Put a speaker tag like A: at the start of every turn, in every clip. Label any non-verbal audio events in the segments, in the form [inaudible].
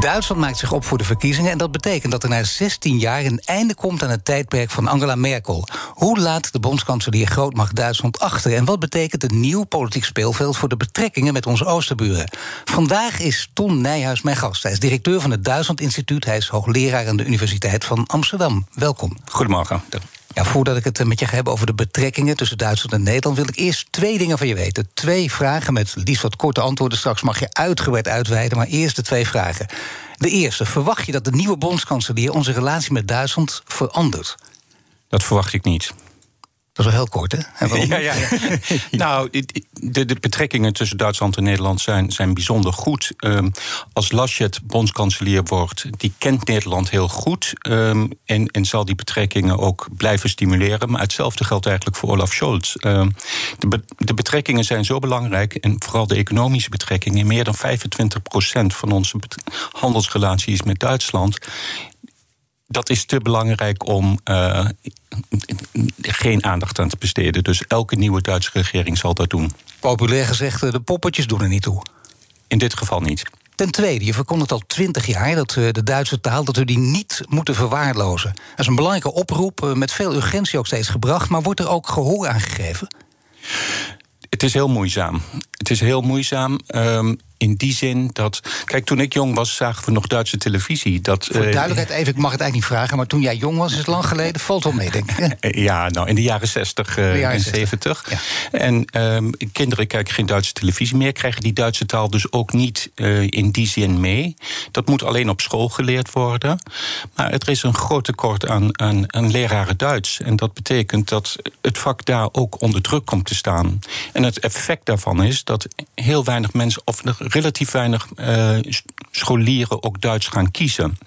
A: Duitsland maakt zich op voor de verkiezingen en dat betekent dat er na 16 jaar een einde komt aan het tijdperk van Angela Merkel. Hoe laat de bondskanselier grootmacht Duitsland achter en wat betekent een nieuw politiek speelveld voor de betrekkingen met onze oosterburen? Vandaag is Ton Nijhuis mijn gast. Hij is directeur van het Duitsland Instituut. Hij is hoogleraar aan de Universiteit van Amsterdam. Welkom.
B: Goedemorgen.
A: Voordat ik het eh, met je ga hebben over de betrekkingen tussen Duitsland en Nederland, wil ik eerst twee dingen van je weten. Twee vragen met liefst wat korte antwoorden. Straks mag je uitgebreid uitweiden, maar eerst de twee vragen. De eerste, verwacht je dat de nieuwe bondskanselier onze relatie met Duitsland verandert?
B: Dat verwacht ik niet.
A: Dat is wel heel kort, hè?
B: Ja, ja, ja. [laughs] [laughs] nou, de, de, betrekkingen tussen Duitsland en Nederland zijn, zijn bijzonder goed. Um, als Laschet bondskanselier wordt, die kent Nederland heel goed... Um, en, en zal die betrekkingen ook blijven stimuleren. Maar hetzelfde geldt eigenlijk voor Olaf Scholz. Um, de, de, betrekkingen zijn zo belangrijk, en vooral de economische betrekkingen... meer dan 25% van onze handelsrelaties met Duitsland dat is te belangrijk om uh, geen aandacht aan te besteden. Dus elke nieuwe Duitse regering zal dat doen.
A: Populair gezegd, eh, de poppetjes doen er niet toe.
B: In dit geval niet.
A: Ten tweede, je verkondigt al twintig jaar dat eh, de Duitse taal dat we die niet moeten verwaarlozen. Dat is een belangrijke oproep, met veel urgentie ook steeds gebracht, maar wordt er ook gehoor aan gegeven?
B: Het is heel moeizaam. Het is heel moeizaam. Um, in die zin dat. Kijk, toen ik jong was, zagen we nog Duitse televisie. Dat,
A: Voor uh, duidelijkheid even, ik mag het eigenlijk niet vragen, maar toen jij jong was, is het lang geleden, valt wel mee, denk ik. [laughs]
B: Eh, ja, nou, in de jaren 60 uh, en 70. Ja. En um, kinderen kijken geen Duitse televisie meer, krijgen die Duitse taal dus ook niet uh, in die zin mee. Dat moet alleen op school geleerd worden. Maar er is een groot tekort aan, aan, aan leraren Duits. En dat betekent dat het vak daar ook onder druk komt te staan. En het effect daarvan is dat heel weinig mensen, of relatief weinig uh, scholieren ook Duits gaan kiezen.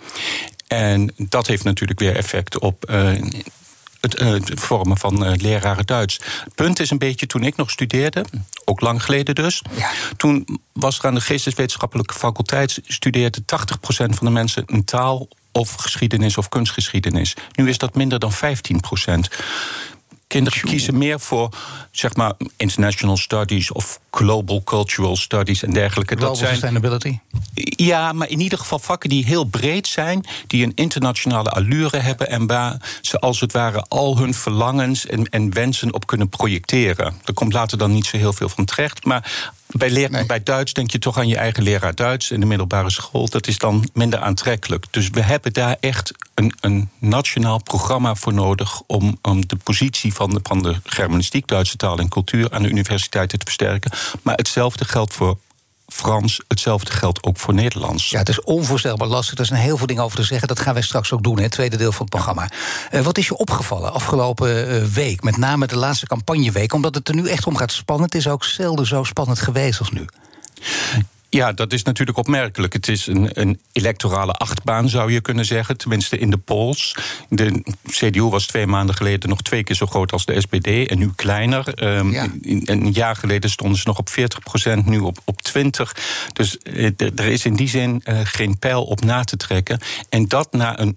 B: En dat heeft natuurlijk weer effect op. Uh, het, uh, het, vormen van uh, leraren Duits. Het punt is een beetje, toen ik nog studeerde, ook lang geleden dus... Ja. toen was er aan de geesteswetenschappelijke faculteit... studeerde 80% van de mensen een taal of geschiedenis of kunstgeschiedenis. Nu is dat minder dan 15 Kinderen kiezen meer voor zeg maar international studies of global cultural studies en dergelijke.
A: Global dat zijn, sustainability?
B: Ja, maar in ieder geval vakken die heel breed zijn, die een internationale allure hebben en waar ze als het ware al hun verlangens en, en wensen op kunnen projecteren. Er komt later dan niet zo heel veel van terecht, maar bij, leer, nee. bij Duits denk je toch aan je eigen leraar Duits in de middelbare school. Dat is dan minder aantrekkelijk. Dus we hebben daar echt een, een nationaal programma voor nodig om, om de positie van de, van de Germanistiek, Duitse taal en cultuur aan de universiteiten te versterken. Maar hetzelfde geldt voor Frans. Hetzelfde geldt ook voor Nederlands.
A: Ja, het is onvoorstelbaar lastig. Er zijn heel veel dingen over te zeggen. Dat gaan wij straks ook doen, het tweede deel van het programma. Uh, wat is je opgevallen afgelopen uh, week? Met name de laatste campagneweek. Omdat het er nu echt om gaat spannen. Het is ook zelden zo spannend geweest als nu.
B: Ja, dat is natuurlijk opmerkelijk. Het is een, een, electorale achtbaan, zou je kunnen zeggen. Tenminste in de polls. De CDU was twee maanden geleden nog twee keer zo groot als de SPD. En nu kleiner. Um, ja. Een jaar geleden stonden ze nog op 40 procent, nu op, op 20. Dus uh, er is in die zin uh, geen pijl op na te trekken. En dat na een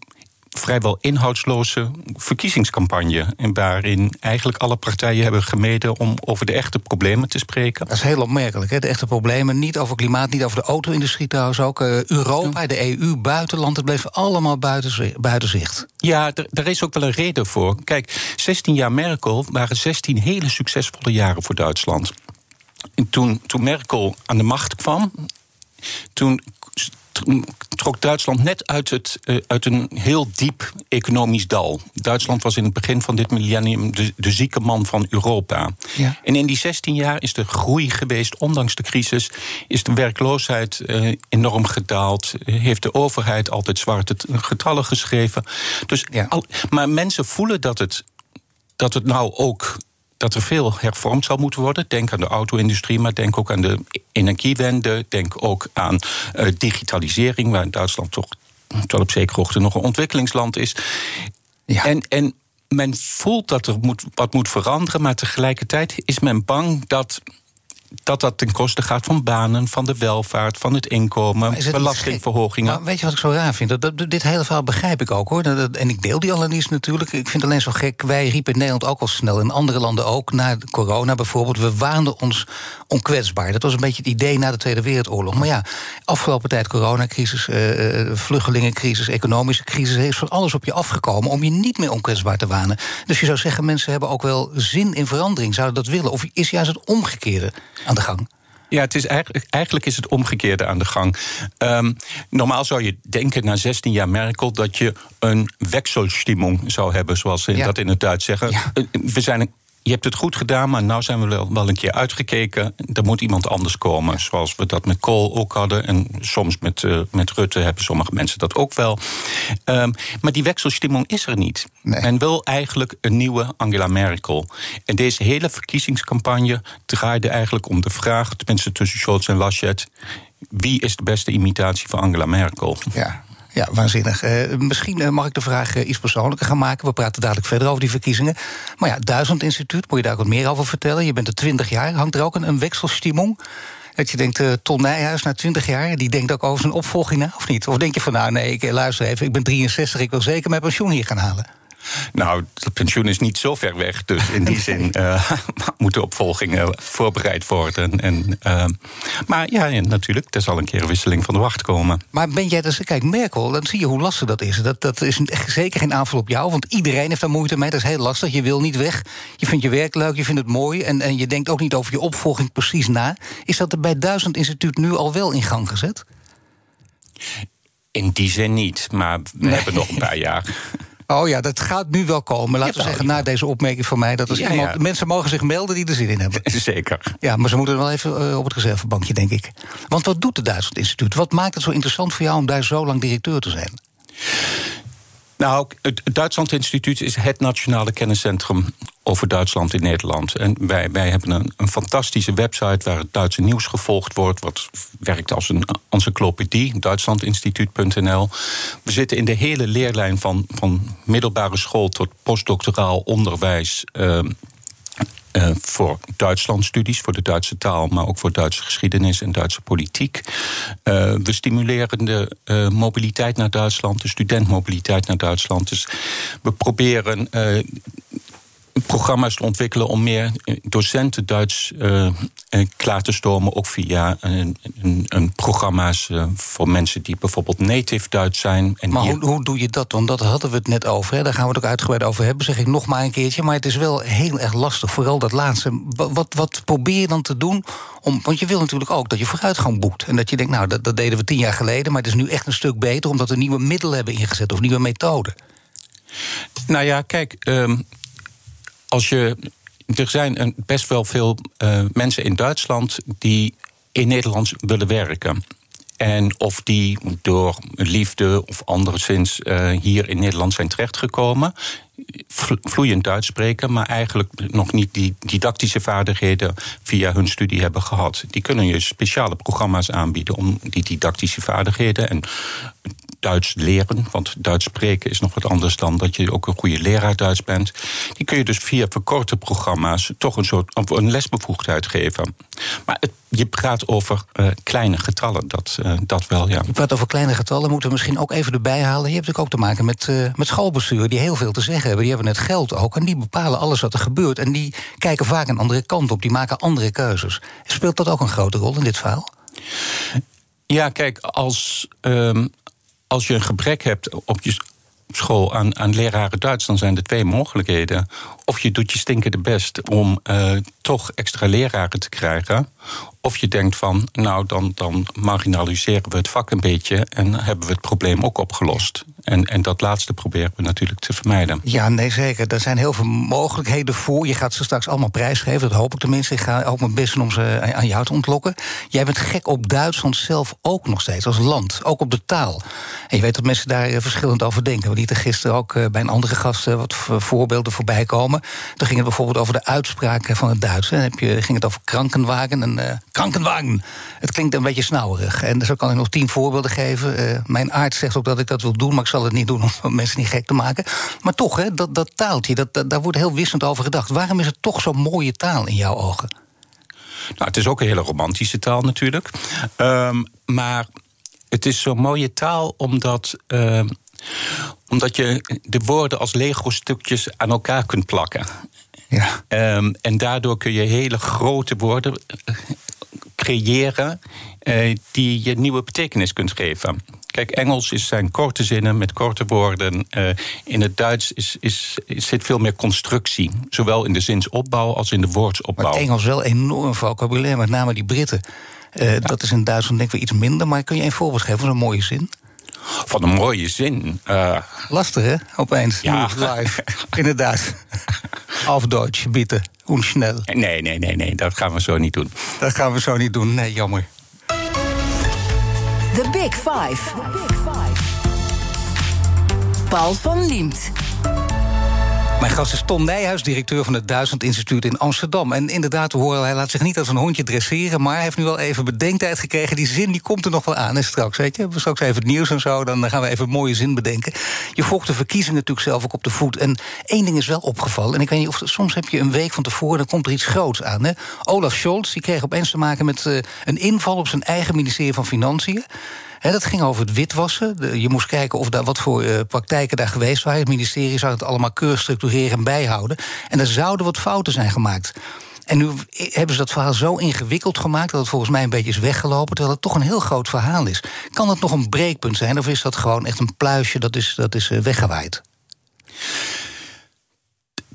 B: vrijwel inhoudsloze verkiezingscampagne. En waarin eigenlijk alle partijen hebben gemeden om over de echte problemen te spreken.
A: Dat is heel opmerkelijk, hè? de echte problemen. Niet over klimaat, niet over de auto-industrie trouwens ook. Uh, Europa, de EU, buitenland, het bleef allemaal buiten, buiten zicht.
B: Ja, daar is ook wel een reden voor. Kijk, 16 jaar Merkel waren 16 hele succesvolle jaren voor Duitsland. En toen, toen Merkel aan de macht kwam, toen trok Duitsland net uit, het, uh, uit een heel diep economisch dal. Duitsland was in het begin van dit millennium de, de zieke man van Europa. Ja. En in die 16 jaar is de groei geweest, ondanks de crisis, is de werkloosheid uh, enorm gedaald. Heeft de overheid altijd zwarte getallen geschreven. Dus ja. al, maar mensen voelen dat het, dat het nou ook dat er veel hervormd zal moeten worden. Denk aan de auto-industrie, maar denk ook aan de energiewende. Denk ook aan uh, digitalisering, waar Duitsland toch tot op zekere hoogte nog een ontwikkelingsland is. Ja. En, en men voelt dat er moet, wat moet veranderen, maar tegelijkertijd is men bang dat dat dat ten koste gaat van banen, van de welvaart, van het inkomen, belastingverhogingen.
A: Maar weet je wat ik zo raar vind? Dat, dit hele verhaal begrijp ik ook hoor. en ik deel die analyse natuurlijk. Ik vind het alleen zo gek. Wij riepen in Nederland ook al snel, in andere landen ook, na corona bijvoorbeeld. We waanden ons onkwetsbaar. Dat was een beetje het idee na de Tweede Wereldoorlog. Maar ja, afgelopen tijd coronacrisis, uh, vluchtelingencrisis, economische crisis, heeft van alles op je afgekomen om je niet meer onkwetsbaar te wanen. Dus je zou zeggen, mensen hebben ook wel zin in verandering, zouden dat willen? Of is juist het omgekeerde? Aan de gang?
B: Ja, het is eigenlijk, eigenlijk is het omgekeerde aan de gang. Um, normaal zou je denken na 16 jaar Merkel dat je een wechselstimmung zou hebben, zoals ze dat in het Duits zeggen. Ja. Eh, we zijn je hebt het goed gedaan, maar nu zijn we wel, wel een keer uitgekeken. Er moet iemand anders komen. Zoals we dat met Kool ook hadden. En soms met, uh, met Rutte hebben sommige mensen dat ook wel. Um, maar die wekselstimmung is er niet. Nee. Men wil eigenlijk een nieuwe Angela Merkel. En deze hele verkiezingscampagne draaide eigenlijk om de vraag, tenminste tussen Scholz en Laschet. Wie is de beste imitatie van Angela Merkel?
A: Ja. Ja, waanzinnig. Uh, misschien uh, mag ik de vraag uh, iets persoonlijker gaan maken. We praten dadelijk verder over die verkiezingen. Maar ja, Duizend Instituut, moet je daar wat meer over vertellen? Je bent er 20 jaar. Hangt er ook een, een? Dat je denkt, Ton Nijhuis na 20 jaar, die denkt ook over zijn opvolging na, of niet? Of denk je van, nou nee, ik, luister even, ik ben 63, ik wil zeker mijn pensioen hier gaan halen?
B: Nou, het pensioen is niet zo ver weg. Dus in die zin [laughs] uh, [laughs] moeten opvolgingen voorbereid worden. En, uh, maar ja, natuurlijk, er zal een keer een wisseling van de wacht komen.
A: Maar ben jij dus, kijk, Merkel, dan zie je hoe lastig dat is. Dat, dat is zeker geen aanval op jou, want iedereen heeft daar moeite mee. Dat is heel lastig. Je wil niet weg. Je vindt je werk leuk, je vindt het mooi. En, en je denkt ook niet over je opvolging precies na. Is dat er bij Duizend Instituut nu al wel in gang gezet?
B: In die zin niet, maar we hebben nog een paar jaar. [laughs]
A: Oh ja, dat gaat nu wel komen. Laten we zeggen, na deze opmerking van mij... dat als iemand, mensen mogen zich melden die er zin in hebben. [laughs]
B: Zeker.
A: Ja, maar ze moeten wel even eh, op het reservebankje, denk ik. Want wat doet het Duitsland Instituut? Wat maakt het zo interessant voor jou om daar zo lang directeur te zijn?
B: Nou, het Duitsland Instituut is het nationale kenniscentrum over Duitsland in Nederland. En wij, wij hebben een, een fantastische website waar het Duitse nieuws gevolgd wordt. Wat werkt als een encyclopedie, duitslandinstituut.nl. We zitten in de hele leerlijn van, van middelbare school tot postdoctoraal onderwijs. Uh, uh, voor Duitslandstudies, voor de Duitse taal, maar ook voor Duitse geschiedenis en Duitse politiek. Uh, we stimuleren de mobiliteit naar Duitsland, de studentmobiliteit naar Duitsland. Dus we proberen programma's te ontwikkelen om meer eh, docenten Duits uh, klaar te stomen, ook via een, een, een programma's voor mensen die bijvoorbeeld native Duits zijn.
A: En maar hoe, hoe, doe je dat? Want dat hadden we het net over. Hè? Daar gaan we het ook uitgebreid over hebben, zeg ik nog maar een keertje. Maar het is wel heel erg lastig, vooral dat laatste. Wat, wat probeer je dan te doen? Om, want je wil natuurlijk ook dat je vooruitgang boekt. En dat je denkt, nou, dat, dat deden we tien jaar geleden, maar het is nu echt een stuk beter omdat we nieuwe middelen hebben ingezet of nieuwe methoden.
B: Nou ja, kijk, um, als je. Er zijn best wel veel uh, mensen in Duitsland die in Nederland willen werken. En of die door liefde of anderszins uh, hier in Nederland zijn terechtgekomen, vloeiend Duits spreken, maar eigenlijk nog niet die didactische vaardigheden via hun studie hebben gehad. Die kunnen je speciale programma's aanbieden om die didactische vaardigheden en Duits leren. Want Duits spreken is nog wat anders dan dat je ook een goede leraar Duits bent. Die kun je dus via verkorte programma's toch een soort een lesbevoegdheid geven. Maar het, je praat over uh, kleine getallen, dat, uh, dat wel, ja.
A: Je praat over kleine getallen, moeten we misschien ook even erbij halen. Je hebt natuurlijk ook te maken met, uh, met schoolbesturen die heel veel te zeggen hebben. Die hebben het geld ook en die bepalen alles wat er gebeurt. En die kijken vaak een andere kant op, die maken andere keuzes. Speelt dat ook een grote rol in dit verhaal?
B: Ja, kijk, als, um, als je een gebrek hebt op je school aan, aan leraren Duits, dan zijn er twee mogelijkheden. Of je doet je stinkende best om uh, toch extra leraren te krijgen. Of je denkt van, nou, dan, dan marginaliseren we het vak een beetje en hebben we het probleem ook opgelost. En, en dat laatste proberen we natuurlijk te vermijden.
A: Ja, nee, zeker. Er zijn heel veel mogelijkheden voor. Je gaat ze straks allemaal prijsgeven, dat hoop ik tenminste. Ik ga ook mijn best doen om ze aan jou te ontlokken. Jij bent gek op Duitsland zelf ook nog steeds, als land. Ook op de taal. En je weet dat mensen daar verschillend over denken. We lieten gisteren ook bij een andere gast wat voorbeelden voorbij komen. Toen ging het bijvoorbeeld over de uitspraak van het Duits. Dan ging het over krankenwagen en uh, krankenwagen. Het klinkt een beetje snauwerig. En zo kan ik nog tien voorbeelden geven. mijn arts zegt ook dat ik dat wil doen, maar ik zal het niet doen om [laughs] mensen niet gek te maken. Maar toch, hè, dat, dat taaltje, dat, daar wordt heel wisselend over gedacht. Waarom is het toch zo'n mooie taal in jouw ogen?
B: Nou, het is ook een hele romantische taal natuurlijk. Um, maar het is zo'n mooie taal omdat. Uh, omdat je de woorden als Lego-stukjes aan elkaar kunt plakken. Ja. Um, en daardoor kun je hele grote woorden eh, creëren uh, die je nieuwe betekenis kunt geven. Kijk, Engels is zijn korte zinnen met korte woorden. Uh, in het Duits is, is, zit veel meer constructie. Zowel in de zinsopbouw als in de woordsopbouw.
A: Maar Engels wel enorm vocabulaire, met name die Britten. Uh, ja. Dat is in Duitsland denk ik wel iets minder. Maar kun je een voorbeeld geven van een mooie zin?
B: Van een mooie zin. Uh...
A: Lastig, hè? Opeens. Ja. Live. [laughs] Inderdaad. Auf Deutsch, bitte. Und schnell.
B: Nee, nee, nee, nee. Dat gaan we zo niet doen.
A: Dat gaan we zo niet doen. Nee, jammer.
C: The Big Five. The Big Five. Paul van Liemt.
A: Mijn gast is Tom Nijhuis, directeur van het Duizend Instituut in Amsterdam. En inderdaad, we horen, hij laat zich niet als een hondje dresseren... maar hij heeft nu wel even bedenktijd gekregen. Die zin die komt er nog wel aan. En straks, weet je, straks even het nieuws en zo... dan gaan we even een mooie zin bedenken. Je volgt de verkiezingen natuurlijk zelf ook op de voet. En één ding is wel opgevallen. En ik weet niet of soms heb je een week van tevoren... dan komt er iets groots aan. Hè? Olaf Scholz die kreeg opeens te maken met uh, een inval... op zijn eigen ministerie van Financiën dat ging over het witwassen. je moest kijken of daar, wat voor uh, praktijken daar geweest waren. Het ministerie zou het allemaal keurig structureren en bijhouden. En er zouden wat fouten zijn gemaakt. En nu hebben ze dat verhaal zo ingewikkeld gemaakt dat het volgens mij een beetje is weggelopen, terwijl het toch een heel groot verhaal is. Kan het nog een breekpunt zijn of is dat gewoon echt een pluisje dat is, dat is uh, weggewaaid?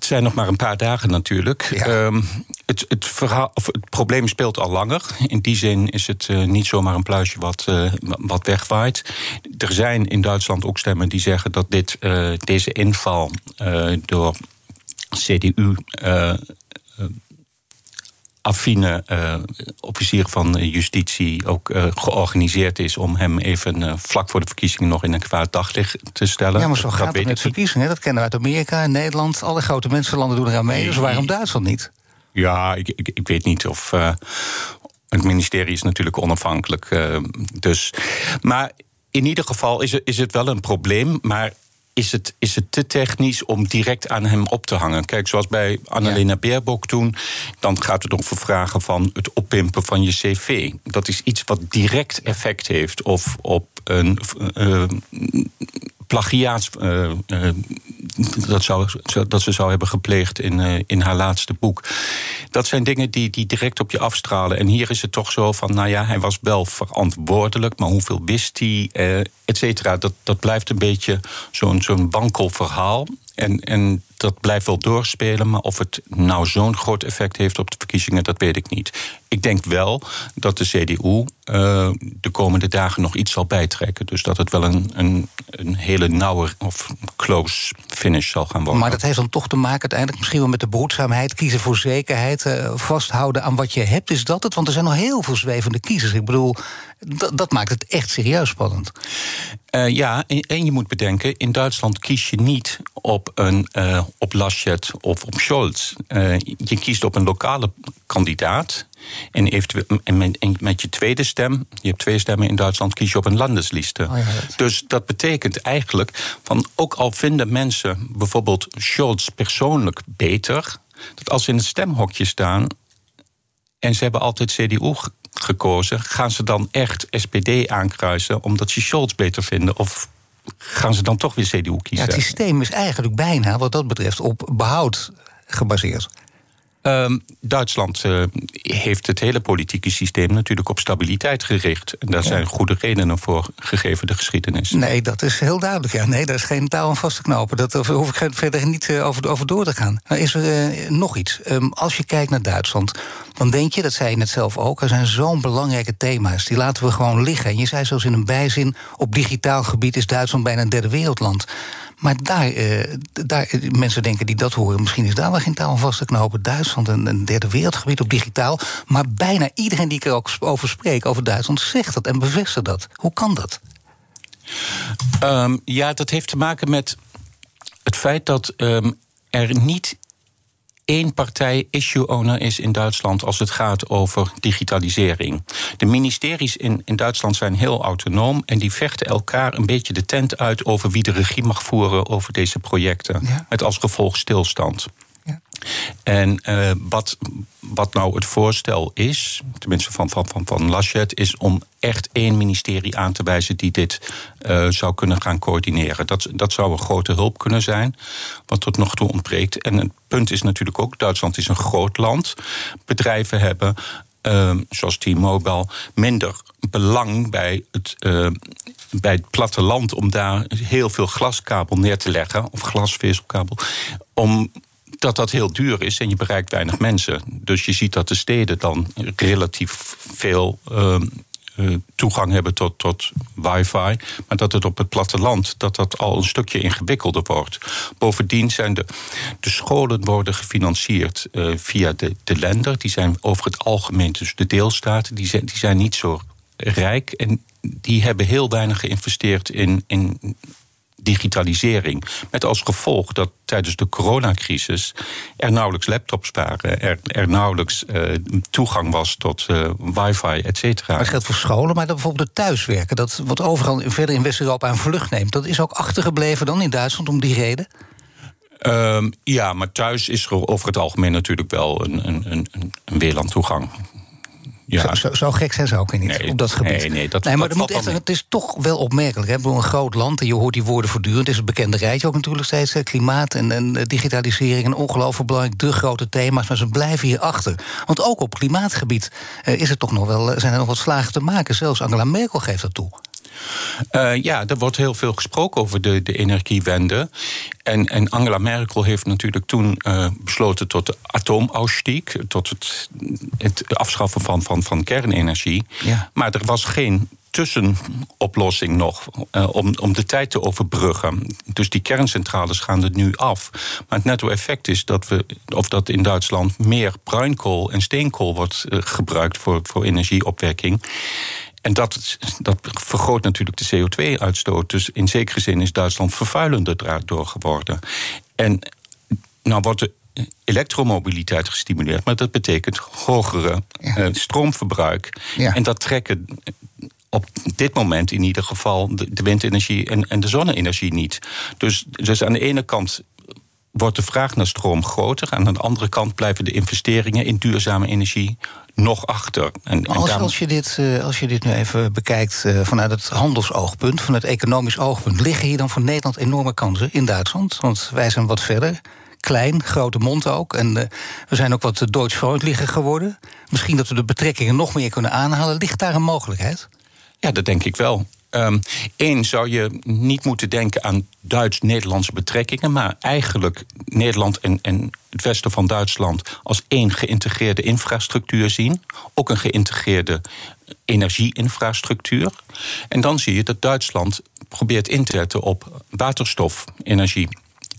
B: Het zijn nog maar een paar dagen natuurlijk. Ehm, het, het, verhaal, of het probleem speelt al langer. In die zin is het uh, niet zomaar een pluisje wat, uh, wat wegwaait. Er zijn in Duitsland ook stemmen die zeggen dat dit, uh, deze inval door CDU affine uh, officier van justitie ook uh, georganiseerd is om hem even uh, vlak voor de verkiezingen nog in een kwaad daglicht te stellen.
A: Ja, maar zo dat gaat het met verkiezingen. Dat kennen we uit Amerika Nederland. Alle grote mensenlanden doen eraan mee. Nee, dus waarom Duitsland niet?
B: Ja, ik, ik, ik weet niet of. het ministerie is natuurlijk onafhankelijk. dus. Maar in ieder geval is het, is het wel een probleem. Maar is het, is het te technisch om direct aan hem op te hangen. Kijk, zoals bij Annalena ja. Baerbock toen... dan gaat het over vragen van het oppimpen van je cv. Dat is iets wat direct effect heeft of op een... Uh, plagiaats. Uh, uh, dat, zou, dat ze zou hebben gepleegd in, uh, in haar laatste boek. Dat zijn dingen die, die direct op je afstralen. En hier is het toch zo van, nou ja, hij was wel verantwoordelijk, maar hoeveel wist hij, et cetera. Dat, dat blijft een beetje zo'n zo'n. En, en dat blijft wel doorspelen, maar of het nou zo'n groot effect heeft op de verkiezingen, dat weet ik niet. Ik denk wel dat de CDU uh, de komende dagen nog iets zal bijtrekken. Dus dat het wel een, een, een hele nauwe of close finish zal gaan worden.
A: Maar dat heeft dan toch te maken uiteindelijk misschien wel met de behoedzaamheid, kiezen voor zekerheid, uh, vasthouden aan wat je hebt. Is dat het? Want er zijn nog heel veel zwevende kiezers. Ik bedoel, dat maakt het echt serieus spannend.
B: Uh, ja, en, je moet bedenken, in Duitsland kies je niet op, een, op Laschet of op Scholz. Uh, je kiest op een lokale kandidaat. En, eventueel, en met, en met, je tweede stem, je hebt twee stemmen in Duitsland, kies je op een landesliste. Oh ja, dat... Dus dat betekent eigenlijk, van ook al vinden mensen bijvoorbeeld Scholz persoonlijk beter, dat als ze in het stemhokje staan en ze hebben altijd CDU gekozen, gaan ze dan echt SPD aankruisen omdat ze Scholz beter vinden? Of gaan ze dan toch weer CDU kiezen?
A: Het systeem is eigenlijk bijna, wat dat betreft, op behoud gebaseerd.
B: Um, Duitsland uh, heeft het hele politieke systeem natuurlijk op stabiliteit gericht. En daar zijn goede redenen voor, gegeven de geschiedenis.
A: Nee, dat is heel duidelijk. Ja. Nee, daar is geen touw aan vast te knopen. Daar hoef ik verder niet uh, over, over, door te gaan. Maar is er uh, nog iets? Um, als je kijkt naar Duitsland, dan denk je, dat zei je net zelf ook, er zijn zo'n belangrijke thema's. Die laten we gewoon liggen. En je zei zelfs in een bijzin: op digitaal gebied is Duitsland bijna een derde wereldland. Maar daar, eh, daar, mensen denken die dat horen, misschien is daar wel geen taal vast te knopen. Duitsland, een, een derde wereldgebied op digitaal. Maar bijna iedereen die ik er ook over spreek, over Duitsland, zegt dat en bevestigt dat. Hoe kan dat?
B: Um, ja, dat heeft te maken met het feit dat um, er niet één partij issue-owner is in Duitsland als het gaat over digitalisering. De ministeries in, in Duitsland zijn heel autonoom en die vechten elkaar een beetje de tent uit over wie de regie mag voeren over deze projecten. Met als gevolg stilstand. En uh, wat, wat nou het voorstel is, tenminste van, van, van, van Laschet, is om echt één ministerie aan te wijzen die dit uh, zou kunnen gaan coördineren. Dat, dat zou een grote hulp kunnen zijn, wat tot nog toe ontbreekt. En het punt is natuurlijk ook, Duitsland is een groot land. Bedrijven hebben uh, zoals T-Mobile, minder belang bij het, uh, bij het platteland om daar heel veel glaskabel neer te leggen, of glasvezelkabel, om dat dat heel duur is en je bereikt weinig mensen. Dus je ziet dat de steden dan relatief veel uh, toegang hebben tot, tot wifi. Maar dat het op het platteland dat dat al een stukje ingewikkelder wordt. Bovendien zijn de, de scholen worden gefinancierd uh, via de, de lender. Die zijn over het algemeen, dus de deelstaten, die zijn, die zijn niet zo rijk. En die hebben heel weinig geïnvesteerd in, in digitalisering. Met als gevolg dat tijdens de coronacrisis er nauwelijks laptops waren, er, er nauwelijks uh, toegang was tot uh, wifi, et cetera.
A: Dat geldt voor scholen, maar dat bijvoorbeeld het thuiswerken, dat wat overal verder in West-Europa aan vlucht neemt, dat is ook achtergebleven dan in Duitsland om die reden?
B: Um, ja, maar thuis is er over het algemeen natuurlijk wel een, een, een, een WLAN-toegang.
A: Ja. Zo, zo, gek zijn ze ook niet op dat gebied.
B: Nee, nee, dat,
A: nee maar dat moet echt, het is toch wel opmerkelijk. Hè? Een groot land, en je hoort die woorden voortdurend. Het is het bekende rijtje ook natuurlijk steeds. Klimaat en, en eh, digitalisering en ongelooflijk belangrijk. De grote thema's, maar ze blijven hier achter. Want ook op klimaatgebied uh, is er toch nog wel, zijn er nog wat slagen te maken. Zelfs Angela Merkel geeft dat toe.
B: Uh, ja, er wordt heel veel gesproken over de, de energiewende. En, en Angela Merkel heeft natuurlijk toen uh, besloten tot de atoomausstieg, tot het, het afschaffen van, van, van kernenergie. Ja. Maar er was geen tussenoplossing nog uh, om, om de tijd te overbruggen. Dus die kerncentrales gaan er nu af. Maar het netto-effect is dat we, of dat in Duitsland meer bruinkool en steenkool wordt uh, gebruikt voor, voor energieopwekking. En dat, dat vergroot natuurlijk de CO2-uitstoot. Dus in zekere zin is Duitsland vervuilender daardoor geworden. En nou wordt de elektromobiliteit gestimuleerd, maar dat betekent hogere ja. uh, stroomverbruik. Ja. En dat trekken op dit moment in ieder geval de, de windenergie en, en de zonne-energie niet. Dus, dus aan de ene kant wordt de vraag naar stroom groter. Aan de andere kant blijven de investeringen in duurzame energie nog achter.
A: En, als, als, je dit, eh, als je dit nu even bekijkt uh, vanuit het handelsoogpunt, vanuit het economisch oogpunt, liggen hier dan voor Nederland enorme kansen in Duitsland? Want wij zijn wat verder. Klein, grote mond ook. En uh, we zijn ook wat Deutsch-freundlicher geworden. Misschien dat we de betrekkingen nog meer kunnen aanhalen. Ligt daar een mogelijkheid?
B: Ja, dat denk ik wel. Eén ehm, zou je niet moeten denken aan Duits-Nederlandse betrekkingen, maar eigenlijk Nederland en, en het westen van Duitsland als één geïntegreerde infrastructuur zien. Ook een geïntegreerde energieinfrastructuur. En dan zie je dat Duitsland probeert in te zetten op waterstofenergie.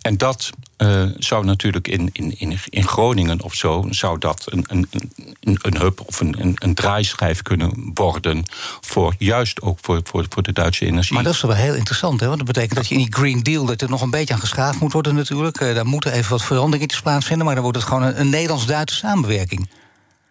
B: En dat uh, zou natuurlijk in, in, in Groningen of zo, zou dat een, een, een, een hub of een, een, draaischijf kunnen worden. Voor juist ook voor, voor, voor de Duitse energie.
A: Maar dat is wel heel interessant, hè? Want dat betekent dat je in die Green Deal dat er nog een beetje aan geschaafd moet worden natuurlijk. Uh, daar moeten even wat veranderingen plaatsvinden, maar dan wordt het gewoon een Nederlands-Duitse samenwerking.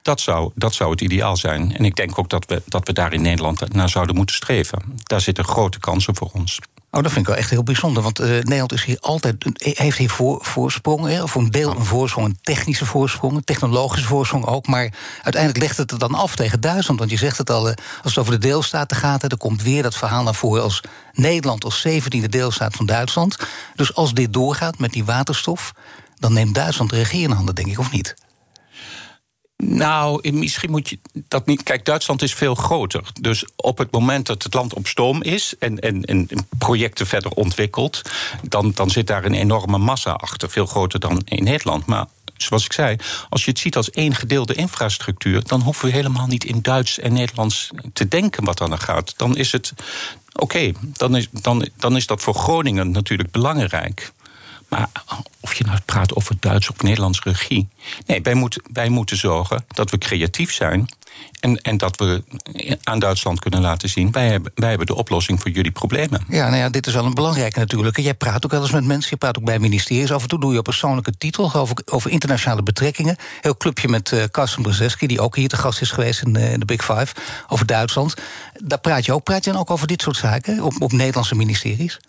B: Dat zou, dat zou het ideaal zijn. En ik denk ook dat we, dat we daar in Nederland naar zouden moeten streven. Daar zitten grote kansen voor ons.
A: Oh, dat vind ik wel echt heel bijzonder. Want uh, Nederland is hier altijd, heeft hier voor, voorsprongen. Of een deel een voorsprong, een technische voorsprong, een technologische voorsprong ook. Maar uiteindelijk legt het het dan af tegen Duitsland. Want je zegt het al, eh, als het over de deelstaten gaat, er komt weer dat verhaal naar voren als Nederland als zeventiende deelstaat van Duitsland. Dus als dit doorgaat met die waterstof, dan neemt Duitsland de regie in handen, denk ik, of niet?
B: Nou, misschien moet je dat niet. Kijk, Duitsland is veel groter. Dus op het moment dat het land op stoom is en, en, en projecten verder ontwikkelt, dan, dan zit daar een enorme massa achter. Veel groter dan in Nederland. Maar zoals ik zei, als je het ziet als één gedeelde infrastructuur, dan hoeven we helemaal niet in Duits en Nederlands te denken wat dan er gaat. Dan is het. Oké, dan, is, dan, dan is dat voor Groningen natuurlijk belangrijk. Maar of je nou praat over Duits of Nederlands regie. Nee, wij moeten, wij moeten zorgen dat we creatief zijn. En, en dat we aan Duitsland kunnen laten zien: wij hebben, wij hebben de oplossing voor jullie problemen.
A: Ja, nou ja, dit is wel een belangrijke natuurlijk. Jij praat ook wel eens met mensen, je praat ook bij ministeries. Af en toe doe je op persoonlijke titel over, over internationale betrekkingen. Heel clubje met uh, Carsten Brzezinski, die ook hier te gast is geweest in, uh, in de Big Five, over Duitsland. Daar praat je ook. Praat je dan ook over dit soort zaken op, op Nederlandse ministeries?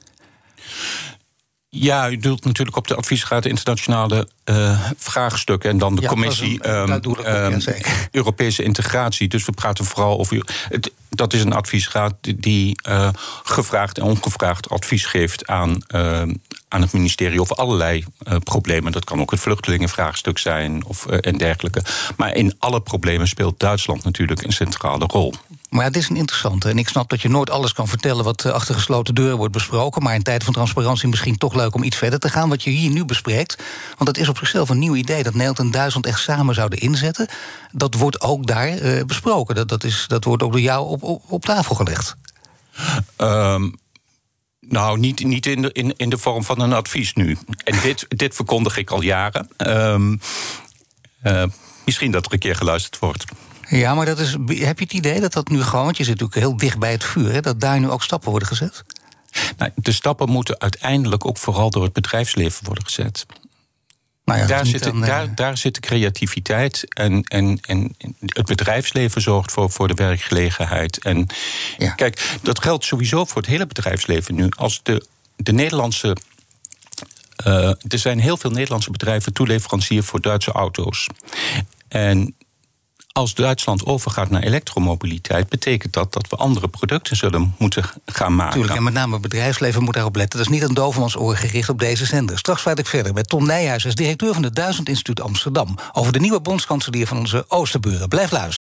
B: Ja, u doelt natuurlijk op de adviesraad internationale uh, vraagstukken en dan de commissie um, um, [laughs] Europese integratie. Dus we praten vooral over. Het, dat is een adviesraad die uh, gevraagd en ongevraagd advies geeft aan, uh, aan het ministerie over allerlei problemen. Dat kan ook het vluchtelingenvraagstuk zijn of, en dergelijke. Maar in alle problemen speelt Duitsland natuurlijk een centrale rol.
A: Maar het is een interessante. En ik snap dat je nooit alles kan vertellen wat achter gesloten deuren wordt besproken. Maar in tijd van transparantie misschien toch leuk om iets verder te gaan. Wat je hier nu bespreekt. Want het is op zichzelf een nieuw idee dat Nederland en Duitsland echt samen zouden inzetten. Dat wordt ook daar uh, besproken. Dat, dat, is, dat wordt ook door jou op, op, tafel gelegd.
B: Um, nou, niet, niet in, de, in, in de vorm van een advies nu. En dit, dit verkondig ik al jaren. Um, uh, misschien dat er een keer geluisterd wordt.
A: Ja, maar dat is, heb je het idee dat dat nu gewoon, want je zit natuurlijk heel dicht bij het vuur, hè, dat daar nu ook stappen worden gezet?
B: Nou, de stappen moeten uiteindelijk ook vooral door het bedrijfsleven worden gezet. Nou ja, daar, zit, daar, eh, daar zit de creativiteit en, en, en het bedrijfsleven zorgt voor, voor de werkgelegenheid. En kijk, dat geldt sowieso voor het hele bedrijfsleven nu. Als de, de Nederlandse. Uh, er zijn heel veel Nederlandse bedrijven toeleverancier voor Duitse auto's. En als Duitsland overgaat naar elektromobiliteit, betekent dat dat we andere producten zullen moeten gaan maken.
A: Tuurlijk, en met name het bedrijfsleven moet daarop letten. Dat is niet een dovenmans oor gericht op deze zender. Straks praat ik verder met Tom Nijhuis, als directeur van het Duizend Instituut Amsterdam, over de nieuwe bondskanselier van onze Oosterburen. Blijf luisteren.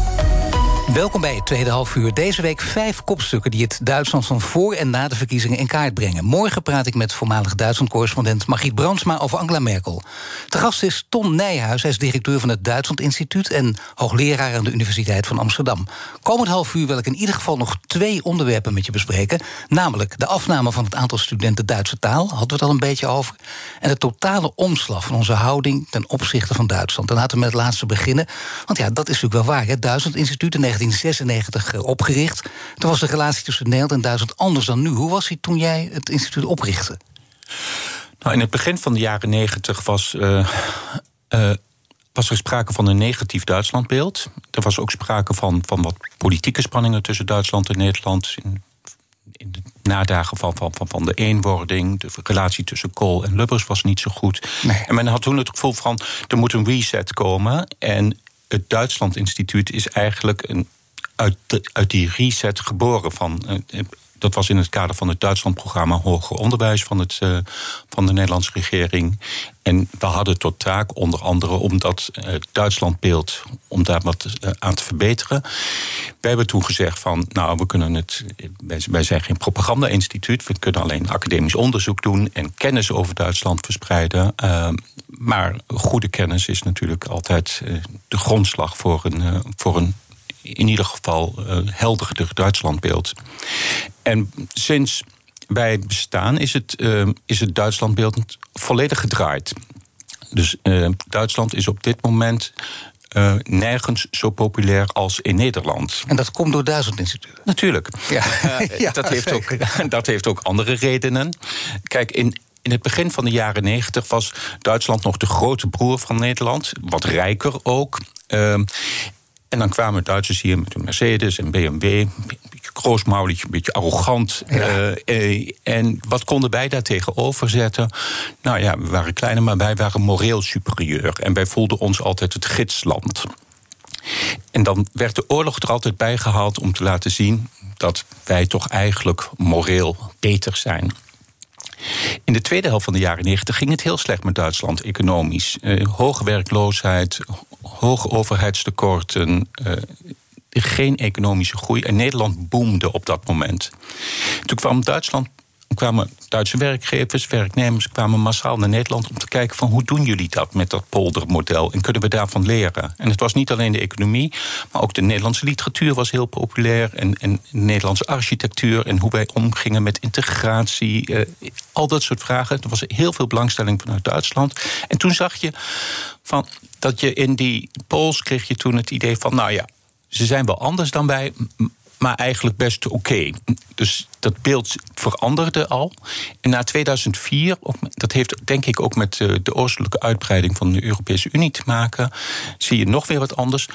A: Welkom bij het tweede half uur. Deze week vijf kopstukken die het Duitsland van voor en na de verkiezingen in kaart brengen. Morgen praat ik met voormalig Duitsland-correspondent Margriet Brandsma over Angela Merkel. Te gast is Tom Nijhuis, hij is directeur van het Duitsland Instituut en hoogleraar aan de Universiteit van Amsterdam. Komend half uur wil ik in ieder geval nog twee onderwerpen met je bespreken. Namelijk de afname van het aantal studenten Duitse taal, hadden we het al een beetje over. En de totale omslag van onze houding ten opzichte van Duitsland. Dan laten we met het laatste beginnen. Want ja, dat is natuurlijk wel waar. Het Duitsland Instituut in 1996 eh, opgericht. Toen was de relatie tussen Nederland en Duitsland anders dan nu. Hoe was die toen jij het instituut oprichtte?
B: Nou, in het begin van de jaren 90 was. Uh, uh, was er sprake van een negatief Duitslandbeeld. Er was ook sprake van, van wat politieke spanningen tussen Duitsland en Nederland. In, in de nadagen van, van, van, van de eenwording. De relatie tussen Kool en Lubbers was niet zo goed. Nee. En men had toen het gevoel van er moet een reset komen. En het Duitsland Instituut is eigenlijk een uit, uit die reset geboren. Van, eh, dat was in het kader van het Duitsland-programma Hoger Onderwijs van, het, uh, van de Nederlandse regering. En we hadden tot taak onder andere om dat uh, Duitslandbeeld, om daar wat aan te verbeteren. Wij hebben toen gezegd van, nou, we kunnen het, wij, zijn geen propaganda-instituut, we kunnen alleen academisch onderzoek doen en kennis over Duitsland verspreiden. Maar goede kennis is natuurlijk altijd de grondslag voor een, voor een in ieder geval uh, helderder Duitslandbeeld. En sinds wij bestaan is het, is het Duitslandbeeld volledig gedraaid. Dus Duitsland is op dit moment uh, nergens zo populair als in Nederland.
A: En dat komt door Duitsland Instituut?
B: Natuurlijk. Ja. Uh, [laughs] ja, dat, heeft ook, [laughs] dat heeft ook andere redenen. Kijk, in, in het begin van de jaren negentig was Duitsland nog de grote broer van Nederland. Wat rijker ook. Uh, en dan kwamen Duitsers hier met een Mercedes en BMW. Een beetje kroosmouwelijk, een beetje arrogant. Ja. Uh, en wat konden wij daar tegenover zetten? Nou ja, we waren kleiner, maar wij waren moreel superieur. En wij voelden ons altijd het gidsland. En dan werd de oorlog er altijd bij gehaald om te laten zien dat wij toch eigenlijk moreel beter zijn. In de tweede helft van de jaren 90 ging het heel slecht met Duitsland economisch. Uh, hoge werkloosheid, hoge overheidstekorten, uh, geen economische groei. En Nederland boomde op dat moment. Toen kwam Duitsland kwamen Duitse werkgevers, werknemers kwamen massaal naar Nederland om te kijken van hoe doen jullie dat met dat poldermodel en kunnen we daarvan leren. En het was niet alleen de economie, maar ook de Nederlandse literatuur was heel populair en, en Nederlandse architectuur en hoe wij omgingen met integratie, eh, al dat soort vragen. Er was heel veel belangstelling vanuit Duitsland. En toen zag je van dat je in die polls kreeg je toen het idee van nou ja, ze zijn wel anders dan wij, maar eigenlijk best oké. Dus dat beeld veranderde al. En na 2004, dat heeft denk ik ook met eh, de oostelijke uitbreiding van de Europese Unie te maken, zie je nog weer wat anders.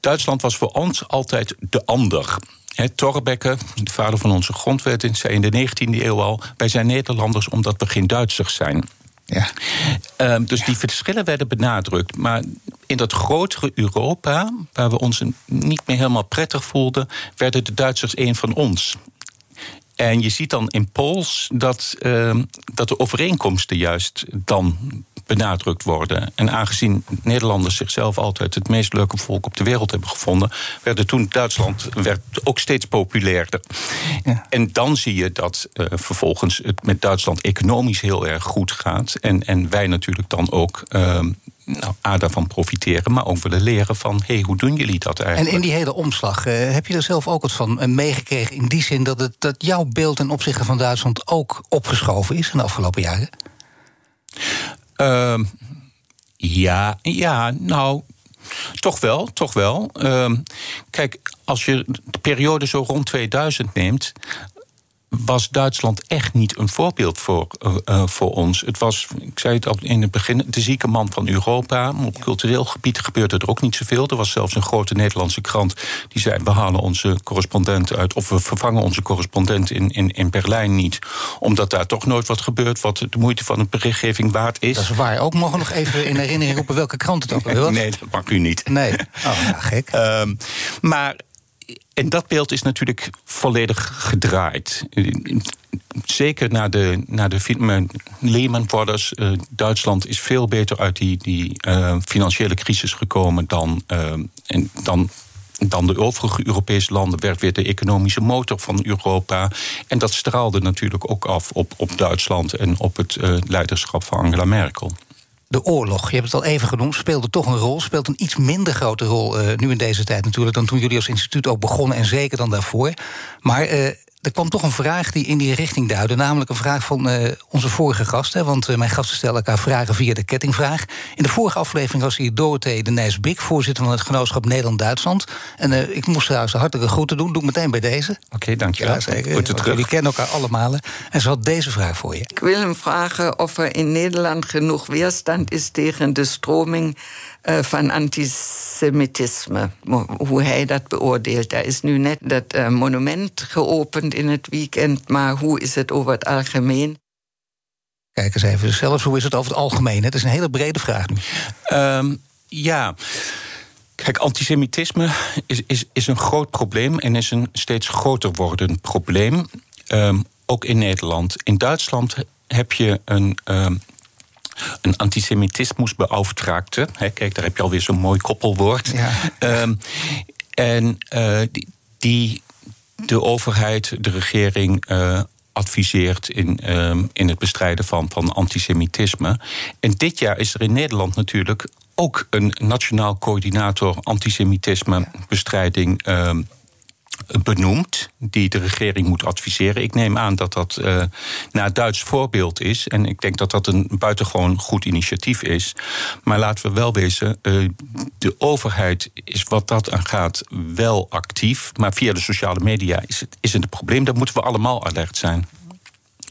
B: Duitsland was voor ons altijd de ander. He, de vader van onze grondwet, zei in de 19e eeuw al: Wij zijn Nederlanders omdat we geen Duitsers zijn. Ja. Um, dus die verschillen werden benadrukt. Maar in dat grotere Europa, waar we ons niet meer helemaal prettig voelden, werden de Duitsers een van ons. En je ziet dan in polls dat, uh, dat de overeenkomsten juist dan benadrukt worden. En aangezien Nederlanders zichzelf altijd het meest leuke volk op de wereld hebben gevonden, werden toen Duitsland werd ook steeds populairder. Ja. En dan zie je dat uh, vervolgens het met Duitsland economisch heel erg goed gaat. En, en wij natuurlijk dan ook. Uh, nou, A, daarvan profiteren, maar ook willen leren van... hé, hey, hoe doen jullie dat eigenlijk?
A: En in die hele omslag, uh, heb je er zelf ook wat van uh, meegekregen... in die zin dat, het, dat jouw beeld ten opzichte van Duitsland ook opgeschoven is in de afgelopen jaren?
B: Uh, ja, ja, nou, toch wel, toch wel. Uh, kijk, als je de periode zo rond 2000 neemt was Duitsland echt niet een voorbeeld voor, uh, voor ons. Het was, ik zei het al in het begin, de zieke man van Europa. Op cultureel gebied gebeurde er ook niet zoveel. Er was zelfs een grote Nederlandse krant die zei: we halen onze correspondent uit, of we vervangen onze correspondent in, in, in Berlijn niet, omdat daar toch nooit wat gebeurt wat de moeite van een berichtgeving waard is.
A: Dat is waar. Ook mogen nog even in herinnering roepen welke krant het ook was.
B: Nee, dat mag u niet.
A: Nee. [laughs] Oh, ja, gek.
B: Um, maar en dat beeld is natuurlijk volledig gedraaid. Zeker na de, na de Lehman Brothers. Uh, Duitsland is veel beter uit die, die uh, financiële crisis gekomen dan, en dan dan de overige Europese landen werd weer de economische motor van Europa. En dat straalde natuurlijk ook af op, op Duitsland en op het leiderschap van Angela Merkel
A: de oorlog, je hebt het al even genoemd, speelde toch een rol. Speelt een iets minder grote rol uh, nu in deze tijd natuurlijk dan toen jullie als instituut ook begonnen en zeker dan daarvoor. Maar uh, er kwam toch een vraag die in die richting duidde. Namelijk een vraag van uh, onze vorige gast. Hè, want uh, mijn gasten stellen elkaar vragen via de kettingvraag. In de vorige aflevering was hier Dorothee de Nijs-Bik... voorzitter van het genootschap Nederland-Duitsland. En uh, ik moest trouwens hartelijke groeten doen. Doe ik meteen bij deze.
B: Oké, okay, dankjewel. Ja,
A: zeker. terug. Jullie kennen elkaar allemaal. En ze had deze vraag voor je.
D: Ik wil hem vragen of er in Nederland genoeg weerstand is... tegen de stroming uh, van antisemitisme. Hoe hij dat beoordeelt. Er is nu net dat uh, monument geopend in het weekend, maar hoe is het over het algemeen?
A: Kijk eens even zelfs, hoe is het over het algemeen? Het is een hele brede vraag nu.
B: Um, ja. Kijk, antisemitisme is, is, is een groot probleem en is een steeds groter wordend probleem. Um, ook in Nederland. In Duitsland heb je een um, een antisemitismusbeauftragte. Hè, kijk, daar heb je alweer zo'n mooi koppelwoord. Ja. Um, en uh, die, die, de overheid, de regering. Uh, adviseert in, um, in het bestrijden van, van antisemitisme. En dit jaar is er in Nederland natuurlijk ook een nationaal coördinator antisemitismebestrijding um, benoemd die de regering moet adviseren. Ik neem aan dat dat uh, naar Duits voorbeeld is. En ik denk dat dat een buitengewoon goed initiatief is. Maar laten we wel wezen, uh, de overheid is wat dat aangaat wel actief. Maar via de sociale media is het, is het een probleem. Daar moeten we allemaal alert zijn.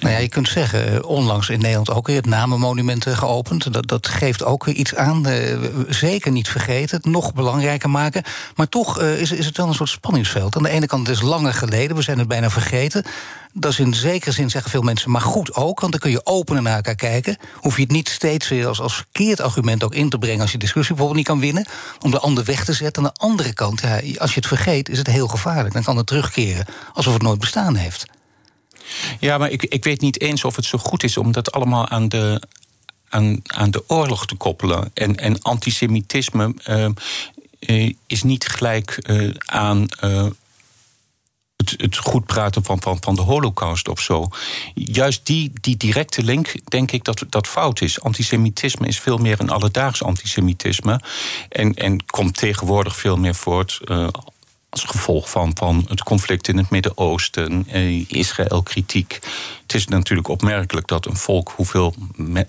A: Nou ja, je kunt zeggen, eh, onlangs in Nederland ook weer het namenmonument geopend. Dat, dat geeft ook iets aan. Uh, zeker niet vergeten, het nog belangrijker maken. Maar toch is, is het wel een soort spanningsveld. Aan de ene kant het is langer geleden, we zijn het bijna vergeten. Dat is in zekere zin, zeggen veel mensen, maar goed ook. Want dan kun je open naar elkaar kijken. Hoef je het niet steeds weer als, als verkeerd argument ook in te brengen... als je discussie bijvoorbeeld niet kan winnen. Om de ander weg te zetten. Aan de andere kant, ja, als je het vergeet, is het heel gevaarlijk. Dan kan het terugkeren alsof het nooit bestaan heeft.
B: Ja, maar ik, ik weet niet eens of het zo goed is om dat allemaal aan de, aan, aan de oorlog te koppelen. En, en antisemitisme uh, is niet gelijk uh, aan het, het goed praten van, van, van de holocaust of zo. Juist die, die directe link, denk ik dat dat fout is. Antisemitisme is veel meer een alledaags antisemitisme. En, en komt tegenwoordig veel meer voort. Als gevolg van, van het conflict in het Midden-Oosten, eh, Israël-kritiek. Het is natuurlijk opmerkelijk dat een volk, hoeveel,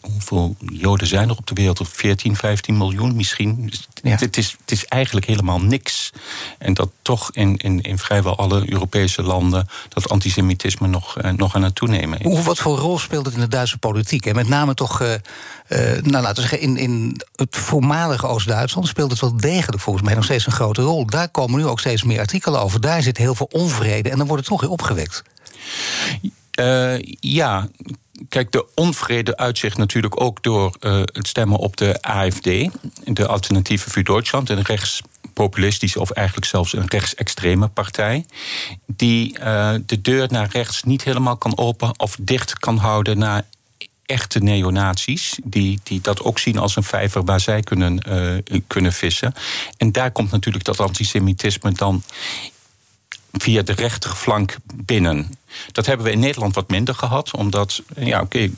B: hoeveel Joden zijn er op de wereld? 14, 15 miljoen misschien. Ja. Het, is, het is eigenlijk helemaal niks. En dat toch in, in, in vrijwel alle Europese landen dat antisemitisme nog, eh, nog aan het toenemen is.
A: Hoe, wat voor rol speelt het in de Duitse politiek? En met name toch, uh, nou laten we zeggen, in, in het voormalige Oost-Duitsland speelt het wel degelijk volgens mij nog steeds een grote rol. Daar komen nu ook steeds meer artikelen over. Daar zit heel veel onvrede en dan wordt het toch weer opgewekt.
B: Uh, ja, Kijk, de onvrede uitzicht natuurlijk ook door uh, het stemmen op de AFD, de Alternatieve voor Duitsland, een rechtspopulistische of eigenlijk zelfs een rechtsextreme partij, die uh, de deur naar rechts niet helemaal kan open of dicht kan houden naar echte neonazies, die, die dat ook zien als een vijver waar zij kunnen, kunnen vissen. En daar komt natuurlijk dat antisemitisme dan via de rechterflank binnen. Dat hebben we in Nederland wat minder gehad, omdat, ja, oké,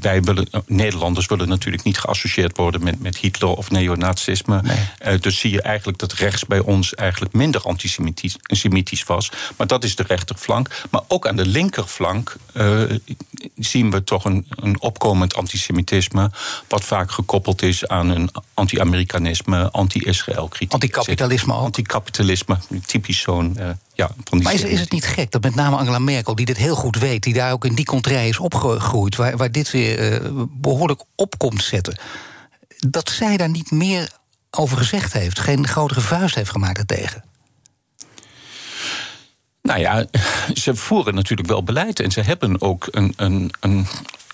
B: wij willen, Nederlanders willen natuurlijk niet geassocieerd worden met, met Hitler of neonazisme. Nee. Uh, dus zie je eigenlijk dat rechts bij ons eigenlijk minder antisemitisch was. Maar dat is de rechterflank. Maar ook aan de linkerflank uh, zien we toch een, een opkomend antisemitisme. Wat vaak gekoppeld is aan een anti-Amerikanisme, anti-Israël kritiek.
A: Anticapitalisme ook.
B: Anticapitalisme, typisch zo'n. Uh, ja,
A: maar is, is, het niet gek dat met name Angela Merkel, die dit heel goed weet, die daar ook in die contrée is opgegroeid, waar, waar dit weer uh, behoorlijk op komt zetten, dat zij daar niet meer over gezegd heeft, geen grotere vuist heeft gemaakt daartegen?
B: Nou ja, ze voeren natuurlijk wel beleid en ze hebben ook een, een, een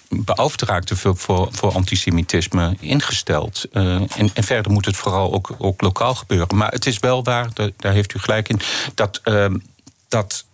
B: beauftragde voor, voor, voor antisemitisme ingesteld. Uh, en, en, verder moet het vooral ook, ook lokaal gebeuren. Maar het is wel waar, daar heeft u gelijk in, dat, uh, dat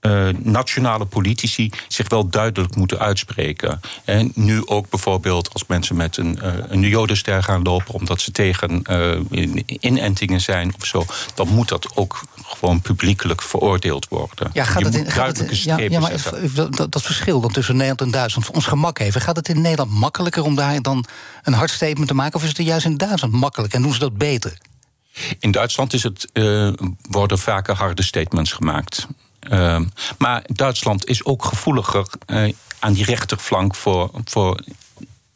B: uh, nationale politici zich wel duidelijk moeten uitspreken. En nu ook bijvoorbeeld als mensen met een, uh, een jodenster gaan lopen... omdat ze tegen uh, inentingen zijn of zo... dan moet dat ook gewoon publiekelijk veroordeeld worden.
A: Ja, gaat het in, gaat het, ja, ja, maar dat, dat, verschil dan tussen Nederland en Duitsland... voor ons gemak even, gaat het in Nederland makkelijker... om daar dan een hard statement te maken... of is het juist in Duitsland makkelijk en doen ze dat beter?
B: In Duitsland is het, worden vaker harde statements gemaakt... Uh, maar Duitsland is ook gevoeliger uh, aan die rechterflank voor, voor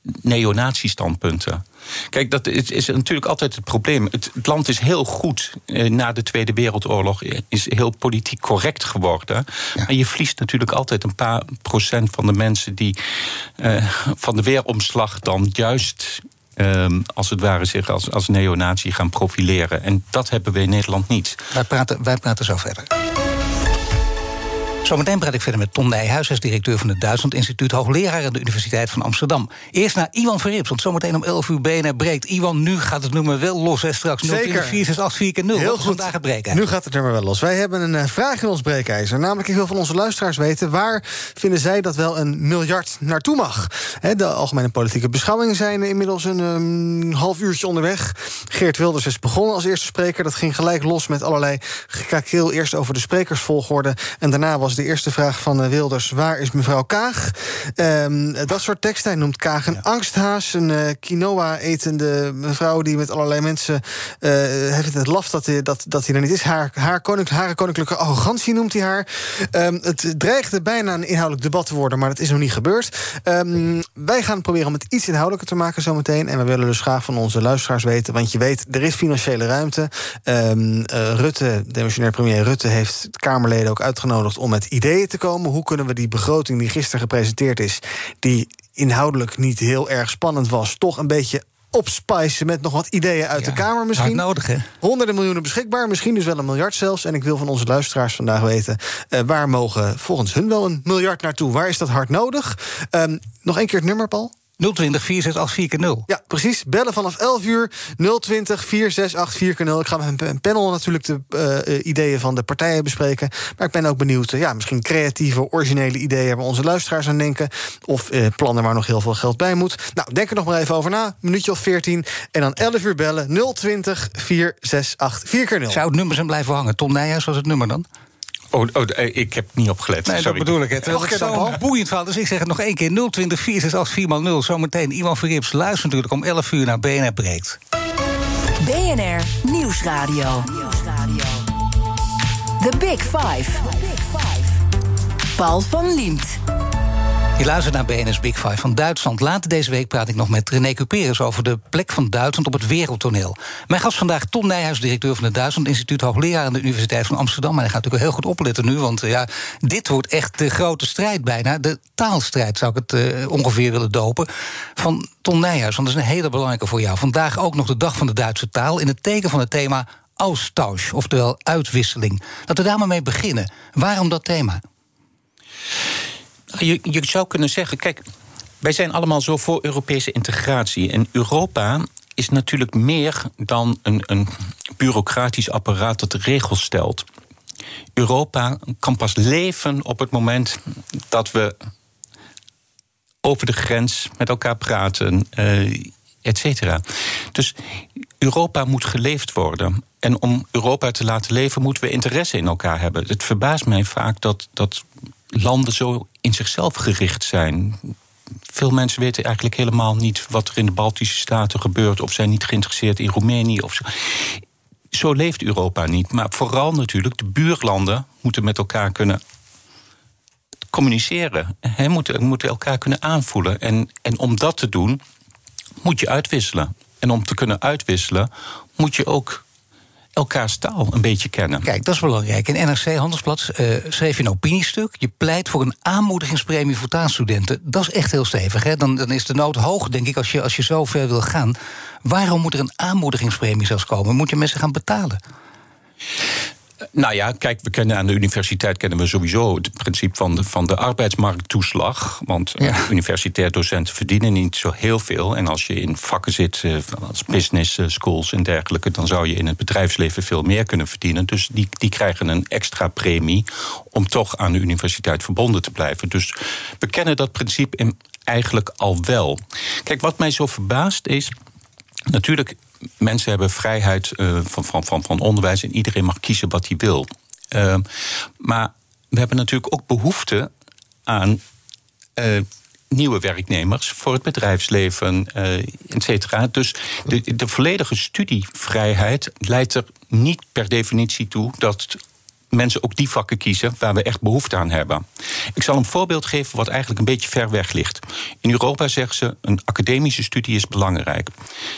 B: neonazi-standpunten. Kijk, dat is, is, natuurlijk altijd het probleem. Het, het land is heel goed uh, na de Tweede Wereldoorlog, is heel politiek correct geworden. Ja. Maar je verliest natuurlijk altijd een paar procent van de mensen die uh, van de weeromslag dan juist Um, als het ware zich als, als neonazi gaan profileren. En dat hebben we in Nederland niet.
A: Wij praten, wij praten zo verder. Zometeen praat ik verder met Ton Nijhuis, hij is directeur van het Duitsland Instituut, hoogleraar aan de Universiteit van Amsterdam. Eerst naar Iwan Verrips, want zometeen om 11 uur BNR breekt. Iwan, nu gaat het nummer wel los, hè, straks 0 0 Heel goed. vandaag het breken.
E: Nu gaat het nummer wel los. Wij hebben een uh, vraag in ons breekijzer. Namelijk, ik wil van onze luisteraars weten... waar vinden zij dat wel een miljard naartoe mag? De algemene politieke beschouwingen zijn inmiddels een um, half uurtje onderweg. Geert Wilders is begonnen als eerste spreker. Dat ging gelijk los met allerlei gekakeel. Eerst over de sprekersvolgorde en daarna was de de eerste vraag van eh, Wilders. Waar is mevrouw Kaag? Um, dat soort teksten. Hij noemt Kaag een angsthaas. Een uh, quinoa-etende mevrouw die met allerlei mensen... Uh, heeft het laf dat hij, dat, dat hij er niet is. Haar, haar, konink, haar koninklijke arrogantie noemt hij haar. Um, het dreigde bijna een inhoudelijk debat te worden... maar dat is nog niet gebeurd. Um, wij gaan proberen om het iets inhoudelijker te maken zometeen. En we willen dus graag van onze luisteraars weten... want je weet, er is financiële ruimte. Uh, Rutte, demissionair premier Rutte... heeft Kamerleden ook uitgenodigd om met ideeën te komen. Hoe kunnen we die begroting die gisteren gepresenteerd is, die inhoudelijk niet heel erg spannend was, toch een beetje opspicen met nog wat ideeën uit de Kamer misschien.
A: nodig, hè?
E: Honderden miljoenen beschikbaar, misschien dus wel een miljard zelfs. En ik wil van onze luisteraars vandaag weten... Uh, waar mogen volgens hun wel een miljard naartoe? Waar is dat hard nodig? Um, nog één keer het nummer, Paul.
A: 020 468 0
E: Ja, precies. Bellen vanaf 11 uur 020 468 0 Ik ga met een panel natuurlijk de uh, ideeën van de partijen bespreken. Maar ik ben ook benieuwd, ja, misschien creatieve, originele ideeën... waar onze luisteraars aan denken. Of plannen waar nog heel veel geld bij moet. Nou, denk er nog maar even over na. Minuutje of 14. En dan 11 uur bellen 020 468 0
A: Zou het nummer zijn blijven hangen? Tom Nijhuis was het nummer dan?
B: Oh, oh, eh, ik heb niet opgelet.
A: Nee,
B: Sorry.
A: dat bedoel ik. Het is zo'n boeiend verhaal. Dus ik zeg het nog één keer. 020 468 4x0. Zometeen Iwan Verrips luistert natuurlijk om 11 uur naar BNR Breekt.
C: BNR Nieuwsradio. The Big Five. Paul van Liemt.
A: Je luistert naar BNS Big Five van Duitsland. Later deze week praat ik nog met René Cuperus over de plek van Duitsland op het wereldtoneel. Mijn gast vandaag, Tom Nijhuis, directeur van het Duitsland Instituut, hoogleraar aan de Universiteit van Amsterdam. Maar hij gaat natuurlijk heel goed opletten nu, want ja, dit wordt echt de grote strijd bijna. De taalstrijd zou ik het uh, ongeveer willen dopen. Van Tom Nijhuis, want dat is een hele belangrijke voor jou. Vandaag ook nog de dag van de Duitse taal in het teken van het thema Austausch, oftewel uitwisseling. Laten we daar maar mee beginnen. Waarom dat thema?
B: Je, je zou kunnen zeggen, kijk, wij zijn allemaal zo voor Europese integratie. En Europa is natuurlijk meer dan een, een bureaucratisch apparaat dat regels stelt. Europa kan pas leven op het moment dat we over de grens met elkaar praten, uh, et cetera. Dus Europa moet geleefd worden. En om Europa te laten leven, moeten we interesse in elkaar hebben. Het verbaast mij vaak dat, dat landen zo in zichzelf gericht zijn. Veel mensen weten eigenlijk helemaal niet wat er in de Baltische Staten gebeurt, of zijn niet geïnteresseerd in Roemenië. Of zo. zo leeft Europa niet. Maar vooral natuurlijk, de buurlanden moeten met elkaar kunnen communiceren. He, moeten, moeten elkaar kunnen aanvoelen. En, en om dat te doen, moet je uitwisselen. En om te kunnen uitwisselen, moet je ook elkaars taal een beetje kennen.
A: Kijk, dat is belangrijk. In NRC Handelsblad uh, schreef je een opiniestuk. Je pleit voor een aanmoedigingspremie voor taalstudenten. Dat is echt heel stevig. Hè? Dan, dan is de nood hoog, denk ik, als je, als je zo ver wil gaan. Waarom moet er een aanmoedigingspremie zelfs komen? Moet je mensen gaan betalen?
B: Nou ja, kijk, we kennen aan de universiteit kennen we sowieso het principe van de, van de arbeidsmarkttoeslag. Want ja. universitair docenten verdienen niet zo heel veel. En als je in vakken zit, eh, als business eh, schools en dergelijke, dan zou je in het bedrijfsleven veel meer kunnen verdienen. Dus die, die krijgen een extra premie om toch aan de universiteit verbonden te blijven. Dus we kennen dat principe eigenlijk al wel. Kijk, wat mij zo verbaast is. Natuurlijk mensen hebben vrijheid uh, van, van, van, van onderwijs en iedereen mag kiezen wat hij wil. Uh, maar we hebben natuurlijk ook behoefte aan uh, nieuwe werknemers voor het bedrijfsleven, et cetera. Dus de, de volledige studievrijheid leidt er niet per definitie toe dat mensen ook die vakken kiezen waar we echt behoefte aan hebben. Ik zal een voorbeeld geven wat eigenlijk een beetje ver weg ligt. In Europa zeggen ze een academische studie is belangrijk.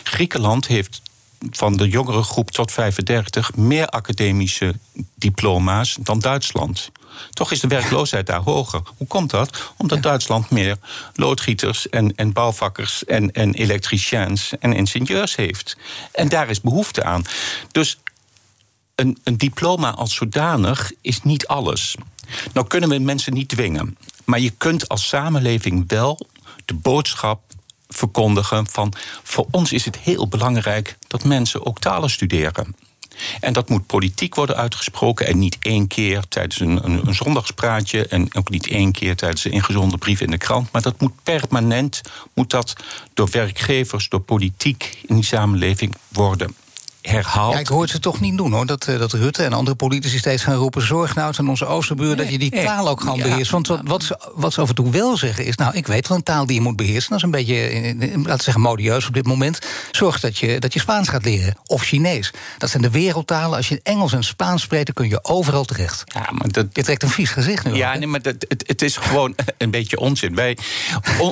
B: Griekenland heeft van de jongere groep tot 35 meer academische diploma's dan Duitsland. Toch is de werkloosheid daar hoger. Hoe komt dat? Omdat Duitsland meer loodgieters en, en bouwvakkers en, en elektriciens en ingenieurs heeft. En daar is behoefte aan. Dus een, diploma als zodanig is niet alles. Nou kunnen we mensen niet dwingen. Maar je kunt als samenleving wel de boodschap verkondigen van voor ons is het heel belangrijk dat mensen ook talen studeren. En dat moet politiek worden uitgesproken. En niet één keer tijdens een, een, een, zondagspraatje. En ook niet één keer tijdens een ingezonde brief in de krant. Maar dat moet permanent moet dat door werkgevers, door politiek in die samenleving worden herhaalt.
A: Ja, ik hoor ze toch niet doen hoor. Dat, eh, dat Rutte en andere politici steeds gaan roepen: zorg nou aan onze oosterburen dat je die taal ook gewoon beheerst. Want wat, wat, ze, wat ze af en toe wel zeggen is: nou, ik weet wel een taal die je moet beheersen. Dat is een beetje, eh, eh, laten we zeggen, modieus op dit moment. Zorg dat je, dat je Spaans gaat leren. Of Chinees. Dat zijn de wereldtalen. Als je Engels en Spaans spreekt, dan kun je overal terecht. Ja, maar dat, je trekt een vies gezicht nu.
B: Ja, nee, maar dat, het, het is gewoon [laughs] een beetje onzin. Wij,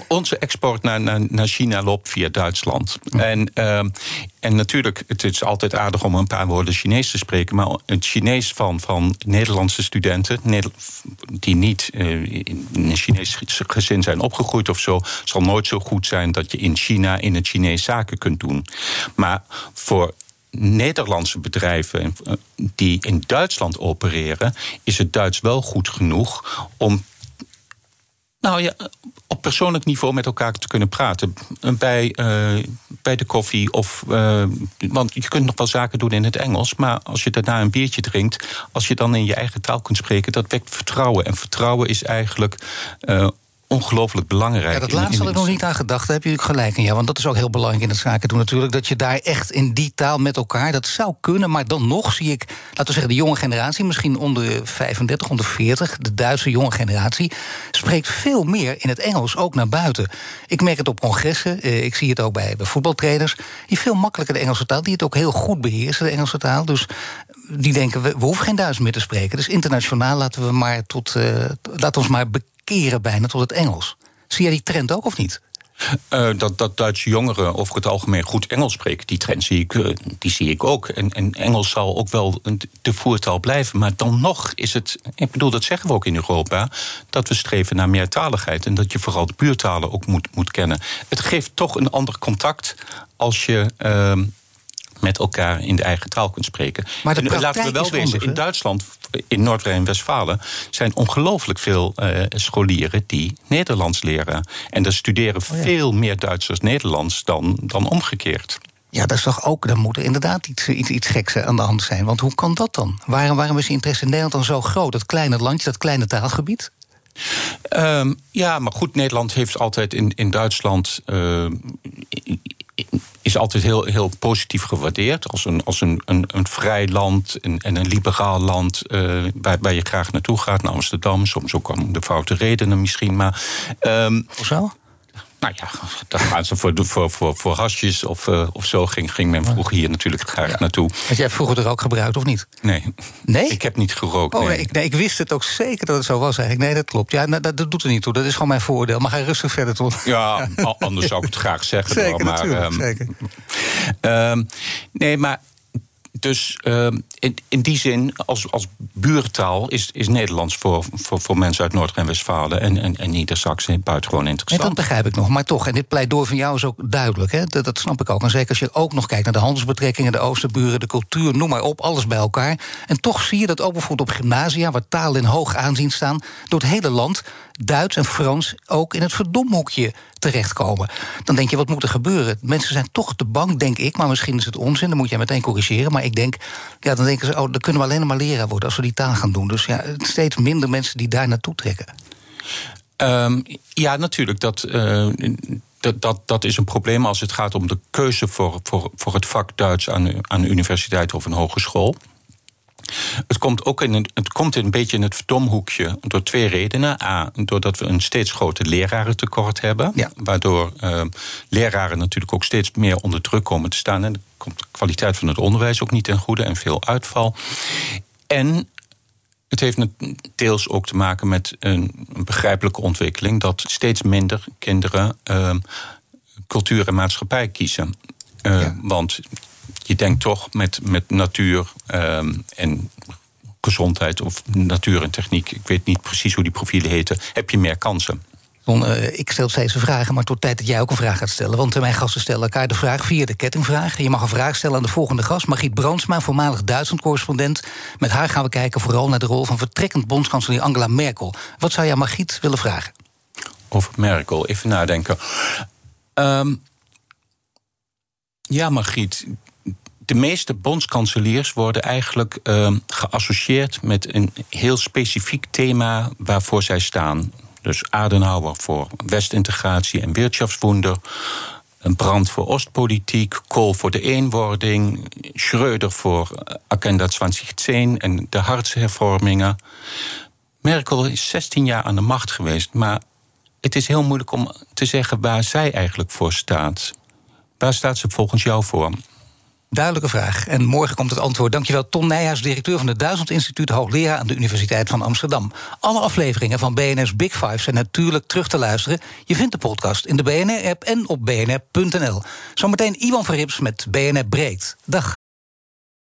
B: onze export naar, naar, naar China loopt via Duitsland. En, uh, en natuurlijk, het is altijd aardig om een paar woorden Chinees te spreken. Maar het Chinees van, van Nederlandse studenten, die niet uh, in een Chinees gezin zijn opgegroeid of zo, zal nooit zo goed zijn dat je in China in het Chinees zaken kunt doen. Maar voor Nederlandse bedrijven eh, die in Duitsland opereren, is het Duits wel goed genoeg om Nou ja, op persoonlijk niveau met elkaar te kunnen praten. Bij, uh, bij de koffie of. Uh, want je kunt nog wel zaken doen in het Engels. Maar als je daarna een biertje drinkt. Als je dan in je eigen taal kunt spreken. dat wekt vertrouwen. En vertrouwen is eigenlijk. Ongelooflijk belangrijk.
A: Ja, dat laatste had ik nog niet aan gedacht. Daar heb je gelijk in. Ja, want dat is ook heel belangrijk in het zaken doen natuurlijk. Dat je daar echt in die taal met elkaar. Dat zou kunnen, maar dan nog zie ik, laten we zeggen, de jonge generatie, misschien onder 35, onder 40, de Duitse jonge generatie, spreekt veel meer in het Engels, ook naar buiten. Ik merk het op congressen, eh, ik zie het ook bij, bij voetbaltrainers. Die veel makkelijker de Engelse taal, die het ook heel goed beheersen, de Engelse taal. Dus die denken, we, we hoeven geen Duits meer te spreken. Dus internationaal laten we maar tot, uh, laat ons maar keren bijna tot het Engels. Zie jij die trend ook of niet?
B: Uh, dat, dat Duitse jongeren over het algemeen goed Engels spreken, die trend zie ik, uh, die zie ik ook. En, en Engels zal ook wel de voertaal blijven. Maar dan nog is het, ik bedoel, dat zeggen we ook in Europa, dat we streven naar meertaligheid. En dat je vooral de buurtalen ook moet, moet kennen. Het geeft toch een ander contact als je. Uh, met elkaar in de eigen taal kunt spreken.
A: Maar de
B: laten we wel wezen, in Duitsland, in Noord-Rijn-Westfalen, zijn ongelooflijk veel uh, scholieren die Nederlands leren. En er studeren oh veel meer Duitsers Nederlands dan, dan omgekeerd.
A: Ja, dat is toch ook, dan moet er inderdaad iets, iets, iets geks aan de hand zijn. Want hoe kan dat dan? Waarom, waarom is interesse in Nederland dan zo groot? Dat kleine landje, dat kleine taalgebied?
B: Um, ja, maar goed, Nederland heeft altijd in, in Duitsland. Uh, is altijd heel, heel positief gewaardeerd. Als een, als een, een, vrij land en, en een liberaal land uh, waar, waar je graag naartoe gaat, naar Amsterdam. Soms ook om de foute redenen misschien. Maar,
A: um?
B: Nou ja, daar gaan ze voor, voor, voor, voor hasjes of, uh, of zo. Ging, ging men vroeger hier natuurlijk graag ja. naartoe.
A: Had jij vroeger er ook gebruikt of niet?
B: Nee.
A: Nee?
B: Ik heb niet gerookt.
A: Oh,
B: nee.
A: nee, ik, nee, ik wist het ook zeker dat het zo was eigenlijk. Nee, dat klopt. Ja, nou, dat, dat, doet er niet toe. Dat is gewoon mijn voordeel. Maar ga rustig verder, toch?
B: Ja, anders zou ik het graag zeggen. [laughs]
A: Zeker,
B: maar,
A: um, zeker.
B: Um, nee, maar dus uh, in, in, die zin, als, als buurtaal, is, is Nederlands voor, voor, voor mensen uit Noord-Rijn-Westfalen en, en, en Niedersachsen buitengewoon interessant.
A: En dat begrijp ik nog, maar toch, en dit pleidooi van jou is ook duidelijk, hè? Dat, dat snap ik ook. En zeker als je ook nog kijkt naar de handelsbetrekkingen, de oosterburen, de cultuur, noem maar op, alles bij elkaar. En toch zie je dat ook bijvoorbeeld op gymnasia, waar talen in hoog aanzien staan, door het hele land Duits en Frans ook in het verdomhoekje terechtkomen. Dan denk je, wat moet er gebeuren? Mensen zijn toch te bang, denk ik, maar misschien is het onzin, dan moet jij meteen corrigeren. Maar ik denk, ja, dan denken ze, oh, dan kunnen we alleen maar leraar worden als we die taal gaan doen. Dus ja, steeds minder mensen die daar naartoe trekken.
B: Um, ja, natuurlijk. Dat. Uh dat, dat, dat is een probleem als het gaat om de keuze voor, voor, voor het vak Duits aan, aan de universiteit of een hogeschool. Het komt ook in een, het komt een beetje in het verdomhoekje door twee redenen. A, doordat we een steeds groter lerarentekort hebben.
A: Ja.
B: Waardoor uh, leraren natuurlijk ook steeds meer onder druk komen te staan. En dan komt de kwaliteit van het onderwijs ook niet ten goede en veel uitval. En het heeft deels ook te maken met een begrijpelijke ontwikkeling dat steeds minder kinderen uh, cultuur en maatschappij kiezen. Uh, ja. Want je denkt toch met, met natuur um, en gezondheid of natuur en techniek, ik weet niet precies hoe die profielen heten, heb je meer kansen.
A: Uh, ik stel steeds vragen, maar tot tijd dat jij ook een vraag gaat stellen. Want mijn gasten stellen elkaar de vraag via de kettingvraag. Je mag een vraag stellen aan de volgende gast, Margriet Brandsma, voormalig Duitsland-correspondent. Met haar gaan we kijken vooral naar de rol van vertrekkend bondskanselier Angela Merkel. Wat zou jij Margriet willen vragen?
B: Over Merkel, even nadenken. Um, ja, Margriet, de meeste bondskanseliers worden eigenlijk uh, geassocieerd met een heel specifiek thema waarvoor zij staan. Dus Adenauer voor Westintegratie en Wirtschaftswunder. Een brand voor Oostpolitiek, Kool voor de eenwording, Schröder voor Agenda 2010 en de hartshervormingen. Merkel is 16 jaar aan de macht geweest, maar het is heel moeilijk om te zeggen waar zij eigenlijk voor staat. Waar staat ze volgens jou voor?
A: Duidelijke vraag. En morgen komt het antwoord. Dankjewel, Tom Nijhuis, directeur van het Duizend Instituut, hoogleraar aan de Universiteit van Amsterdam. Alle afleveringen van BNR's Big Five zijn natuurlijk terug te luisteren. Je vindt de podcast in de BNR-app en op bnr.nl. Zometeen Iwan Verrips met BNR Breed. Dag.